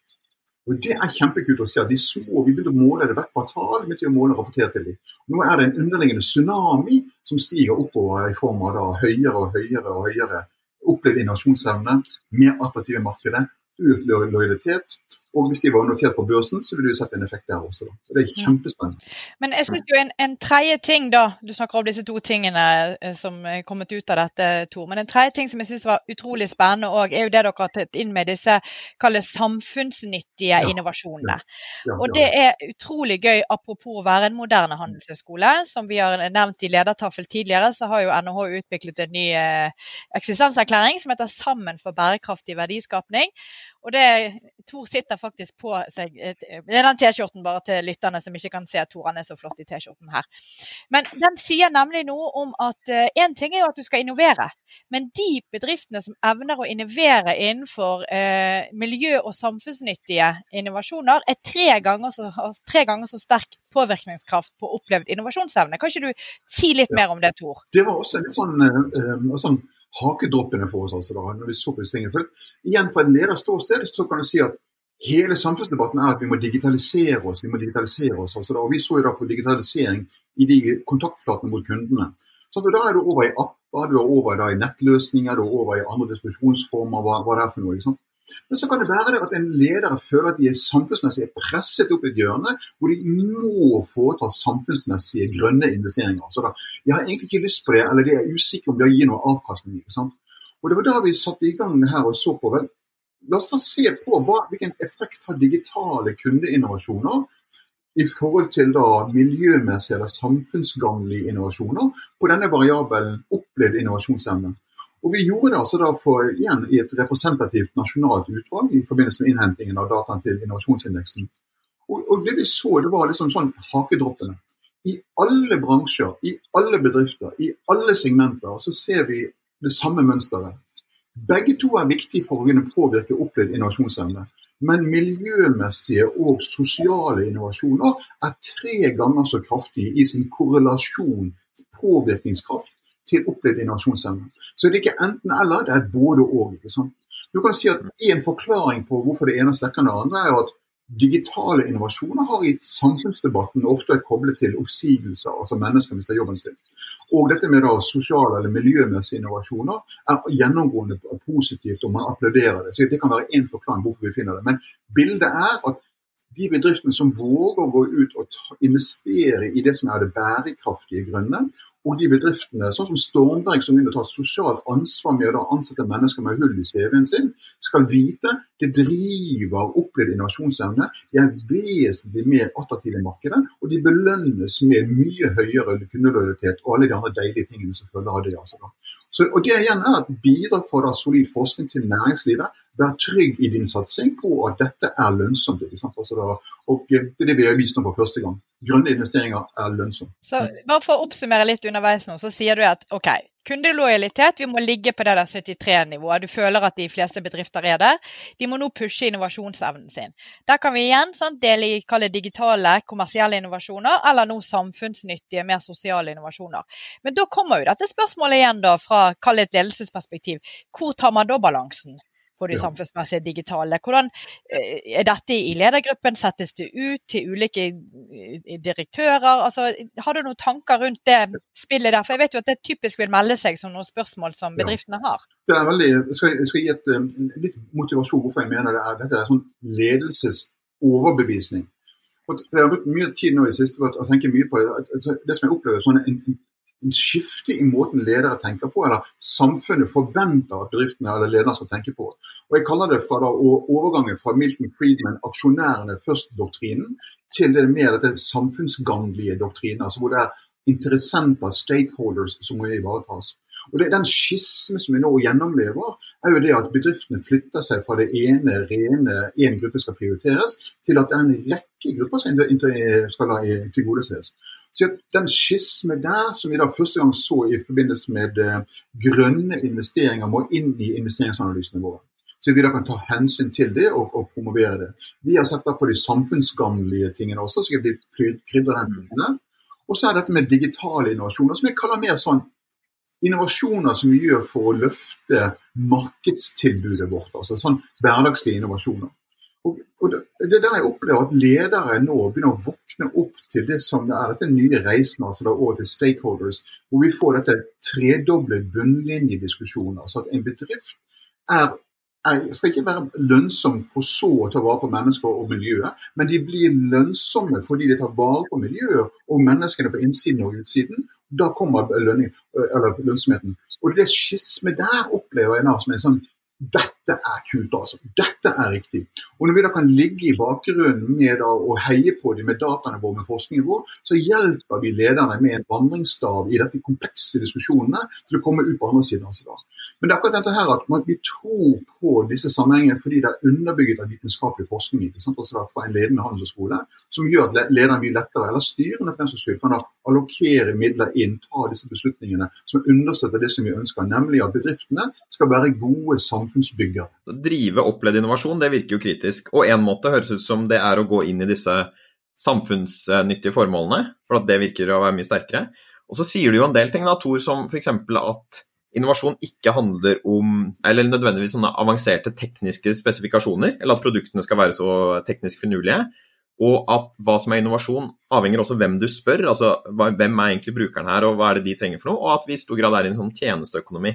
Og Det er kjempekult å se. De så, vi begynte å måle det hvert kvartal. begynte å måle og rapportere til dem. Nå er det en underliggende tsunami som stiger oppover i form av da høyere og høyere og høyere opplevd innovasjonsevne, mer attraktive markeder, økt lojalitet. Og hvis de var notert på børsen, så ville vi sett en effekt der også. Da. Det er kjempespennende. Men jeg synes jo en, en tredje ting, da, du snakker om disse to tingene eh, som er kommet ut av dette, Tor. Men en tredje ting som jeg synes var utrolig spennende òg, er jo det dere har tatt inn med disse kalles samfunnsnyttige ja, innovasjonene. Ja, ja, og det er utrolig gøy, apropos å være en moderne handelshøyskole. Som vi har nevnt i ledertaffel tidligere, så har jo NHH utviklet en ny eh, eksistenserklæring som heter Sammen for bærekraftig verdiskapning. Og det, Tor sitter faktisk på seg Det er den T-skjorten bare til lytterne som ikke kan se at Tor er så flott i T-skjorten her. Men den sier nemlig noe om at én uh, ting er jo at du skal innovere. Men de bedriftene som evner å innovere innenfor uh, miljø- og samfunnsnyttige innovasjoner, er tre ganger, så, tre ganger, så, sterk påvirkningskraft på opplevd innovasjonsevne. Kan ikke du si litt mer om det, Tor? Det var også litt sånn, uh, sånn hakedroppene for oss. altså da, når vi så på disse tingene. For igjen Fra et leders ståsted så kan du si at hele samfunnsdebatten er at vi må digitalisere oss. vi må digitalisere oss, altså da, og Vi så jo da på digitalisering i de kontaktflatene mot kundene. Så Da er du over i apper, du er over i nettløsninger, du er over i andre diskusjonsformer. Hva, hva det er for noe, ikke sant? Men så kan det være at en leder føler at de er samfunnsmessig presset opp i et hjørne hvor de må foreta samfunnsmessige grønne investeringer. Så da, Jeg har egentlig ikke lyst på det, eller de er usikre om det gir noe avkastning. Og Det var da vi satte i gang her og så på vel, La oss da se på hva, hvilken effekt har digitale kundeinnovasjoner i forhold til da miljømessige eller samfunnsgagnlige innovasjoner på denne variabelen opplevd innovasjonsevne. Og Vi gjorde det altså da for, igjen i et representativt nasjonalt utvalg i forbindelse med innhentingen av dataen til innovasjonsindeksen. Og, og Det vi så, det var liksom sånn hakedroppene. I alle bransjer, i alle bedrifter, i alle segmenter så ser vi det samme mønsteret. Begge to er viktige for å kunne påvirke opplevd innovasjonsevne. Men miljømessige og sosiale innovasjoner er tre ganger så kraftige i sin korrelasjon, påvirkningskraft, til opplevd innovasjonsevne. Så det er ikke enten-eller, det er både og. ikke? Du kan si at En forklaring på hvorfor det ene er enn det andre, er at digitale innovasjoner har i samfunnsdebatten ofte er koblet til oppsigelser, altså mennesker mister jobben sin. Og dette med da sosiale eller miljømessige innovasjoner er gjennomgående positivt, og man applauderer det. Så Det kan være én forklaring hvorfor vi finner det. Men bildet er at de bedriftene som våger å gå ut og investere i det som er det bærekraftige grønne, og de bedriftene, sånn som Stormberg, som vil ta sosialt ansvar med å ansette mennesker med hull i CV-en sin, skal vite det driver opplevd innovasjonsevne. De er vesentlig mer attraktive i markedet, og de belønnes med mye høyere kundelojalitet og alle de andre deilige tingene som følger av det. Altså. Så, og Det igjen er et bidrag for da solid forskning til næringslivet. Vær trygg i din satsing på at dette er lønnsomt. Altså da, og Det er det vi har vist nå for første gang grønne investeringer er lønnsomt. Så bare For å oppsummere litt underveis nå, så sier du at ok, kundelojalitet, vi må ligge på det der 73-nivået. Du føler at de fleste bedrifter er der. De må nå pushe innovasjonsevnen sin. Der kan vi igjen sant, dele i kalle digitale, kommersielle innovasjoner, eller nå samfunnsnyttige, mer sosiale innovasjoner. Men da kommer jo dette spørsmålet igjen da fra kall et ledelsesperspektiv. Hvor tar man da balansen? På de samfunnsmessige digitale. Hvordan eh, Er dette i ledergruppen? Settes det ut til ulike eh, direktører? Altså, har du noen tanker rundt det spillet der? For jeg vet jo at det typisk vil melde seg som noen spørsmål som bedriftene har. Det er veldig, jeg skal, jeg skal gi et, eh, litt motivasjon hvorfor jeg mener det er. Dette er sånn ledelsesoverbevisning. Jeg har brukt mye tid nå i siste på å tenke mye på det Det som jeg opplever sånn en skifte i måten ledere tenker på, eller samfunnet forventer at bedriftene eller lederne skal tenke på. Og Jeg kaller det fra da overgangen fra Milton Friedman, aksjonærene først-doktrinen, til det mer dette samfunnsgagnlige doktrinen, altså hvor det er interessenter, stakeholders, som må ivaretas. Og det, Den skismen som vi nå gjennomlever, er jo det at bedriftene flytter seg fra det ene rene én gruppe skal prioriteres, til at det er en rekke grupper som skal tilgodeses. Så Den skisme der, som vi da første gang så i forbindelse med uh, grønne investeringer, må inn i investeringsanalysene våre. Så vi da kan ta hensyn til det og, og promovere det. Vi har sett da på de samfunnsgammelige tingene også, så vi krydrer den biten Og så er dette med digitale innovasjoner, som jeg kaller mer sånn innovasjoner som vi gjør for å løfte markedstilbudet vårt. altså sånn hverdagslige innovasjoner. Og, og det, er der jeg opplever at ledere nå begynner å våkne opp til det som det er dette nye reisen altså da over til stakeholders, hvor vi får dette tredoblet bunnlinjediskusjonen. Altså at en bedrift er, er, skal ikke være lønnsom for så å ta vare på mennesker og miljøet, men de blir lønnsomme fordi de tar vare på miljøet og menneskene på innsiden og utsiden. Da kommer lønning, lønnsomheten. Og det skismet der opplever jeg nå som en sånn dette er kult, altså. Dette er riktig. Og Når vi da kan ligge i bakgrunnen med å heie på dem med dataene våre, med forskningen vår, så hjelper vi lederne med en vandringsstav i dette komplekse diskusjonene til å komme ut på andre siden. av Altså men det er akkurat dette her at man, vi tror på disse sammenhengene fordi det er underbygget av vitenskapelig forskning ikke sant? Også fra en ledende handelshøyskole, som gjør at lederen mye lettere, eller styrene for den saks skyld, kan allokere midler inn, ta disse beslutningene som understøtter det som vi ønsker, nemlig at bedriftene skal være gode samfunnsbyggere. Drive opplevd innovasjon, det virker jo kritisk. Og en måte høres ut som det er å gå inn i disse samfunnsnyttige formålene, for at det virker å være mye sterkere. Og så sier du jo en del ting, da, Tor, som f.eks. at innovasjon ikke handler om eller nødvendigvis sånne avanserte tekniske spesifikasjoner, eller at produktene skal være så teknisk finurlige. Og at hva som er innovasjon, avhenger også hvem du spør. altså Hvem er egentlig brukeren her, og hva er det de trenger for noe? Og at vi i stor grad er i en sånn tjenesteøkonomi.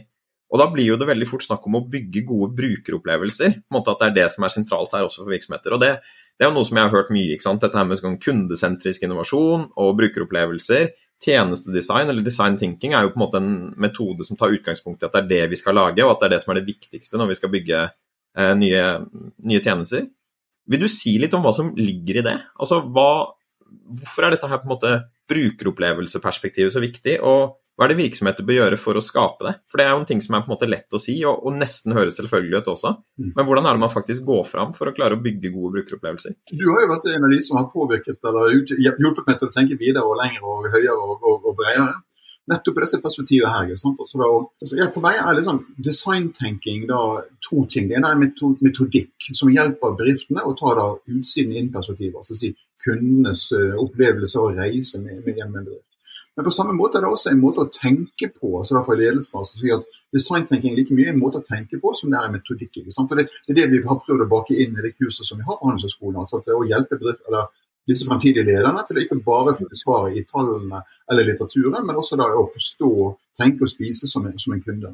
Og da blir jo det veldig fort snakk om å bygge gode brukeropplevelser. på en måte At det er det som er sentralt her også for virksomheter. Og det, det er jo noe som jeg har hørt mye. ikke sant? Dette her med sånn kundesentrisk innovasjon og brukeropplevelser tjenestedesign eller design thinking er jo på en måte en metode som tar utgangspunkt i at det er det vi skal lage, og at det er det som er det viktigste når vi skal bygge eh, nye, nye, tjenester. Vil du si litt om hva som ligger i det? Altså, hva, hvorfor er dette her på en måte brukeropplevelseperspektivet så viktig, og hva er det virksomheter bør gjøre for å skape det? For det er jo en ting som er på en måte lett å si, og, og nesten høres selvfølgelig ut også. Mm. Men hvordan er det man faktisk går fram for å klare å bygge gode brukeropplevelser? Du har jo vært en av de som har påvirket eller hjulpet meg til å tenke videre og lenger og høyere og, og, og bredere. nettopp disse perspektivene her. Da, altså, ja, for meg er liksom designtenking da, to ting. Det ene er metodikk, som hjelper bedriftene å ta da utsiden inn-perspektivet. Altså si kundenes uh, opplevelse og reise med, med bedrift. Men på samme måte er det også en måte å tenke på. altså da for ledelsen, altså si at Designtenking er like mye en måte å tenke på som det er en metodikk. Ikke sant? Og det, det, er det vi har prøvd å bake inn i det kurset som vi har på Handelshøyskolen. Altså å hjelpe bedrift, eller disse fremtidige lederne til å ikke bare få svaret i tallene eller litteraturen, men også da å forstå, tenke og spise som en, som en kunde.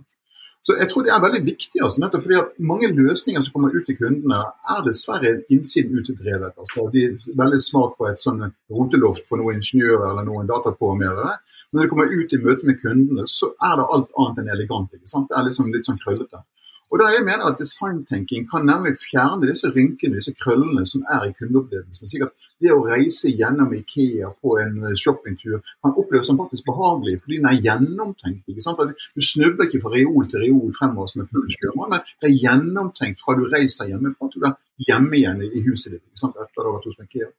Så jeg tror det er veldig viktig, altså, nettopp fordi at mange løsninger som kommer ut til kundene, er dessverre innsiden utedrevet. Altså, de er veldig smart på et sånn roteloft for noen ingeniører eller noen datapåmeldere. Men når det kommer ut i møte med kundene, så er det alt annet enn elegant. Det er liksom litt sånn krøllete. Og da jeg mener at Designtenking kan nemlig fjerne disse rynkene, disse krøllene som er i kundeopplevelsen. at det å reise gjennom Ikea på en eh, shoppingtur kan oppleves som faktisk behagelig, fordi den er gjennomtenkt. ikke sant? Du snubber ikke fra reol til reol fremover som en fugleskjører, men det er gjennomtenkt fra du reiser hjemmefra til du er hjemme igjen i huset ditt. ikke sant? etter å ha vært hos Ikea.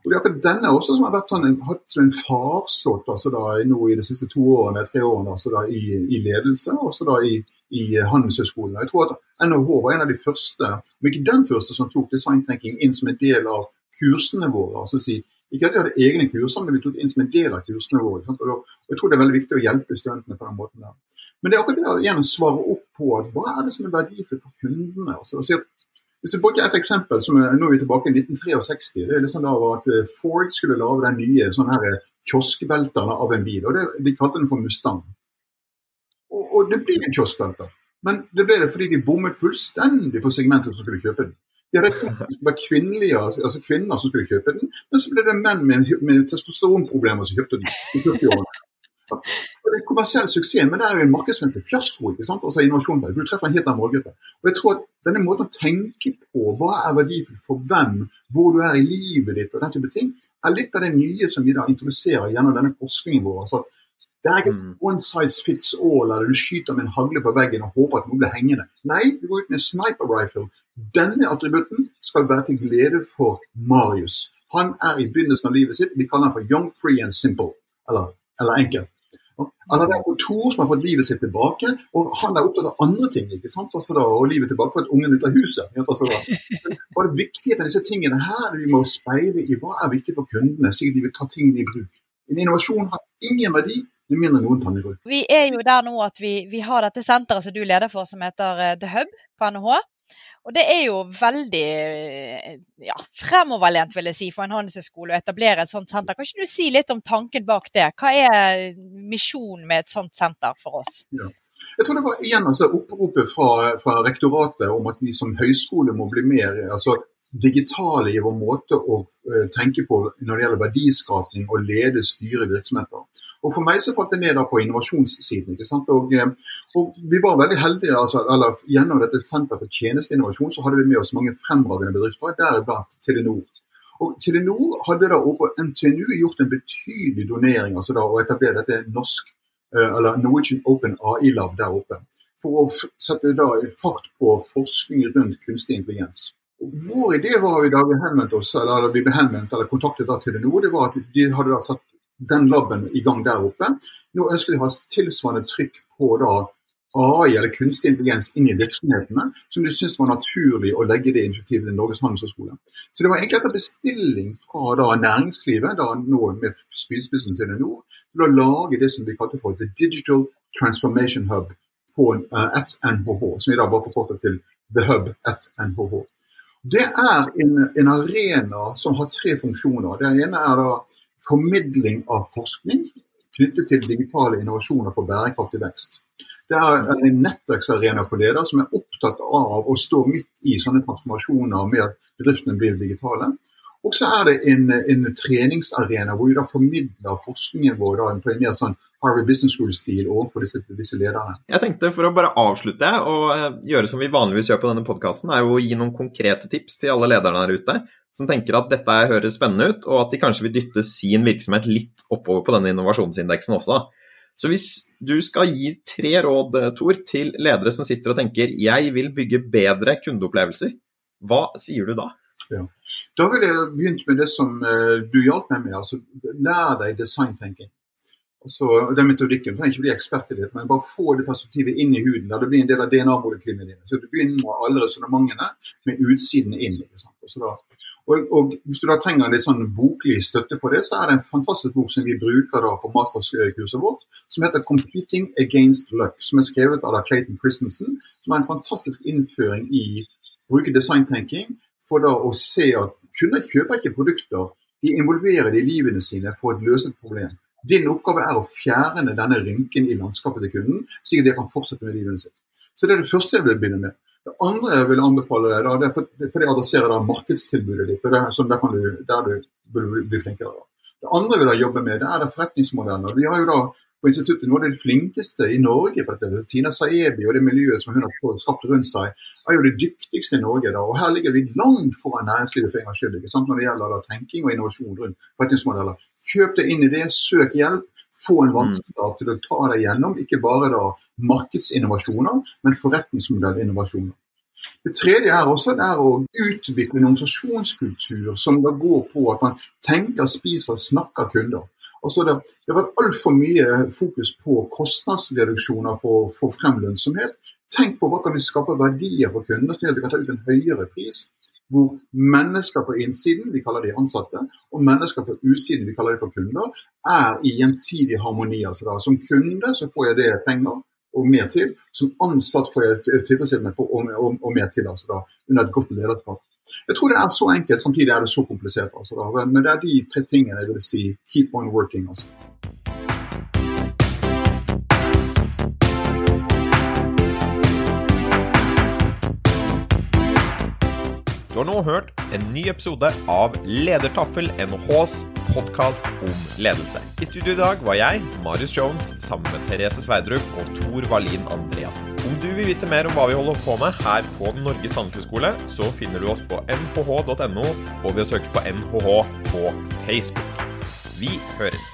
Og det er akkurat denne også som har vært sånn, hatt en farsott altså da, nå i de siste to årene, tre årene altså da, i, i ledelse, og også da i i Handelshøyskolen. Jeg tror at NHH var en av de første, om ikke den første, som tok designtenking inn som en del av kursene våre. altså si, ikke at de hadde egne kurser, men vi tok inn som en del av kursene våre. Og jeg tror det er veldig viktig å hjelpe studentene på den måten. der. Men det er akkurat det å igjen svare opp på at hva er det som er verdifullt for kundene. Altså, si hvis jeg bruker et eksempel, som er, nå er vi tilbake i 1963. det er liksom da at eh, Ford skulle lage den nye sånn her eh, av en bil. og det, De kalte den for Mustang. Og, og det blir en kioskventer. Men det ble det fordi de bommet fullstendig på segmentet som skulle kjøpe den. De hadde vært kvinnelige, altså kvinner som skulle kjøpe den, men så ble det menn med, med testosteronproblemer som kjøpte den. i 40 år. Det er kommersiell suksess, men det er jo en markedsmessig fiasko. ikke sant? Altså innovasjon Du treffer en helt annen målgruppe. Og jeg tror at denne måten å tenke på hva er verdifullt for hvem, hvor du er i livet ditt og den type ting, er litt av det nye som vi da introduserer gjennom denne forskningen vår. altså det er ikke mm. one size fits all, eller du skyter med en hagle på veggen og håper at noe blir hengende. Nei, du går ut med sniper rifle. Denne attributten skal være til glede for Marius. Han er i begynnelsen av livet sitt. Vi kaller han for young, free and simple. Eller, eller enkel. Han har fått to som har fått livet sitt tilbake, og han er opptatt av andre ting. ikke sant? Altså da, og livet tilbake for et ungen ut av huset. Altså. Og det viktige av disse tingene her, vi må speile i hva er viktig for kundene, slik de vil ta tingene i bruk. En innovasjon har ingen verdi med mindre noen i. Vi er jo der nå at vi, vi har dette senteret som du leder for, som heter uh, The Hub på NHH. Og det er jo veldig eh, ja, fremoverlent, vil jeg si, for en handelshøyskole å etablere et sånt senter. Kan ikke du si litt om tanken bak det? Hva er misjonen med et sånt senter for oss? Ja. Jeg tror det var igjen altså, oppropet fra, fra, rektoratet om at vi som høyskole må bli mer altså, digitale i vår måte å uh, tenke på når det gjelder verdiskapning og lede, styre virksomheter. Og For meg så falt det ned da på innovasjonssiden. ikke sant? Og, eh, og Vi var veldig heldige. altså, eller Gjennom dette senteret for tjenesteinnovasjon så hadde vi med oss mange fremragende bedrifter, deriblant Telenor. Og Telenor hadde da på NTNU gjort en betydelig donering altså da, og etablert dette norsk, eh, eller Norwegian Open AI Lab der oppe. For å sette da fart på forskning rundt kunstig intelligens. Vår idé var da vi henvendte oss, eller vi ble henvendt eller kontaktet da Telenor, det var at de hadde da satt den laben i gang der oppe. Nå ønsker de å ha tilsvarende trykk på da AI, eller kunstig intelligens, inn i virksomhetene, som de syntes var naturlig å legge det initiativet til Norges handelshøyskole. Så det var egentlig etter bestilling fra da næringslivet, da nå med spydspissen til nord, til å lage det som vi kalte for The Digital Transformation Hub på uh, at NHH, som vi da bare forkorter til The Hub at NHH. Det er en, en arena som har tre funksjoner. Det ene er da formidling av forskning knyttet til digitale innovasjoner for bærekraftig vekst. Det er en nettverksarena for ledere som er opptatt av å stå midt i sånne transformasjoner med at bedriftene blir digitale. Og så er det en, en treningsarena hvor vi da formidler forskningen vår da, på en mer sånn Harvard Business School-stil overfor disse, disse, lederne. Jeg tenkte For å bare avslutte og eh, gjøre som vi vanligvis gjør på denne podkasten, er jo å gi noen konkrete tips til alle lederne der ute som tenker at dette høres spennende ut, og at de kanskje vil dytte sin virksomhet litt oppover på denne innovasjonsindeksen også. Da. Så hvis du skal gi tre råd, Tor, til ledere som sitter og tenker jeg vil bygge bedre kundeopplevelser, hva sier du da? Ja. Da vil jeg begynt med det som uh, du hjalp meg med. altså Lær deg designtenking. Altså, den metodikken, Du trenger ikke bli ekspert i det, men bare få det perspektivet inn i huden. der Det blir en del av DNA-molekylene dine. Så Du begynner med alle resonnementene med utsiden inn. da, og, og, Hvis du da trenger litt sånn boklig støtte for det, så er det en fantastisk bok som vi bruker da på masterkurset vårt, som heter 'Competing Against Luck', som er skrevet av Clayton Christensen. Som er en fantastisk innføring i å bruke designtenking for da å se at kunder kjøper ikke produkter, de involverer de livene sine for å løse et problem. Din oppgave er å fjerne denne rynken i landskapet til kunden, slik at de kan fortsette med livet sitt. Så Det er det første jeg vil begynne med. Det andre jeg vil anbefale deg, da, det er for, jeg adresserer da markedstilbudet ditt. og det er sånn der, kan du, der du bli flinkere. Det andre vil da jobbe med, det er forretningsmodellen. Vi har jo da på instituttet noe av det flinkeste i Norge på dette. Tina Saebi og det miljøet som hun har skapt rundt seg, er jo det dyktigste i Norge. da, og Her ligger vi langt foran næringslivet for en gangs skyld når det gjelder da, tenking og innovasjon rundt forretningsmodeller. Kjøp deg inn i det, søk hjelp. Få en vannstav til å ta deg gjennom ikke bare da markedsinnovasjoner, men forretningsmodellinnovasjoner. Det tredje er også det er å utvikle en organisasjonskultur som da går på at man tenker, spiser, snakker kunder. Altså det, det, har vært altfor mye fokus på kostnadsreduksjoner for å få frem lønnsomhet. Tenk på hva kan vi skape verdier for kundene, så vi kan ta ut en høyere pris hvor mennesker på innsiden, vi kaller de ansatte, og mennesker på utsiden, vi kaller de for kunder, er i gjensidig harmoni. Altså da, som kunde så får jeg det jeg trenger, og mer til. Som ansatt får jeg tilfredsstilt meg på og, og, og, mer til altså da, under et godt lederskap. Jeg tror det er så enkelt, samtidig er det så komplisert. Altså. Men det er de tre tingene jeg vil si keep on working. altså. Du har nå hørt en ny episode av Ledertaffel, NHHs podkast om ledelse. I studio i dag var jeg, Marius Jones, sammen med Therese Sverdrup og Tor Wallin Andreassen. Om du vil vite mer om hva vi holder på med her på Norges handelshøyskole, så finner du oss på nhh.no og ved å søke på NHH på Facebook. Vi høres.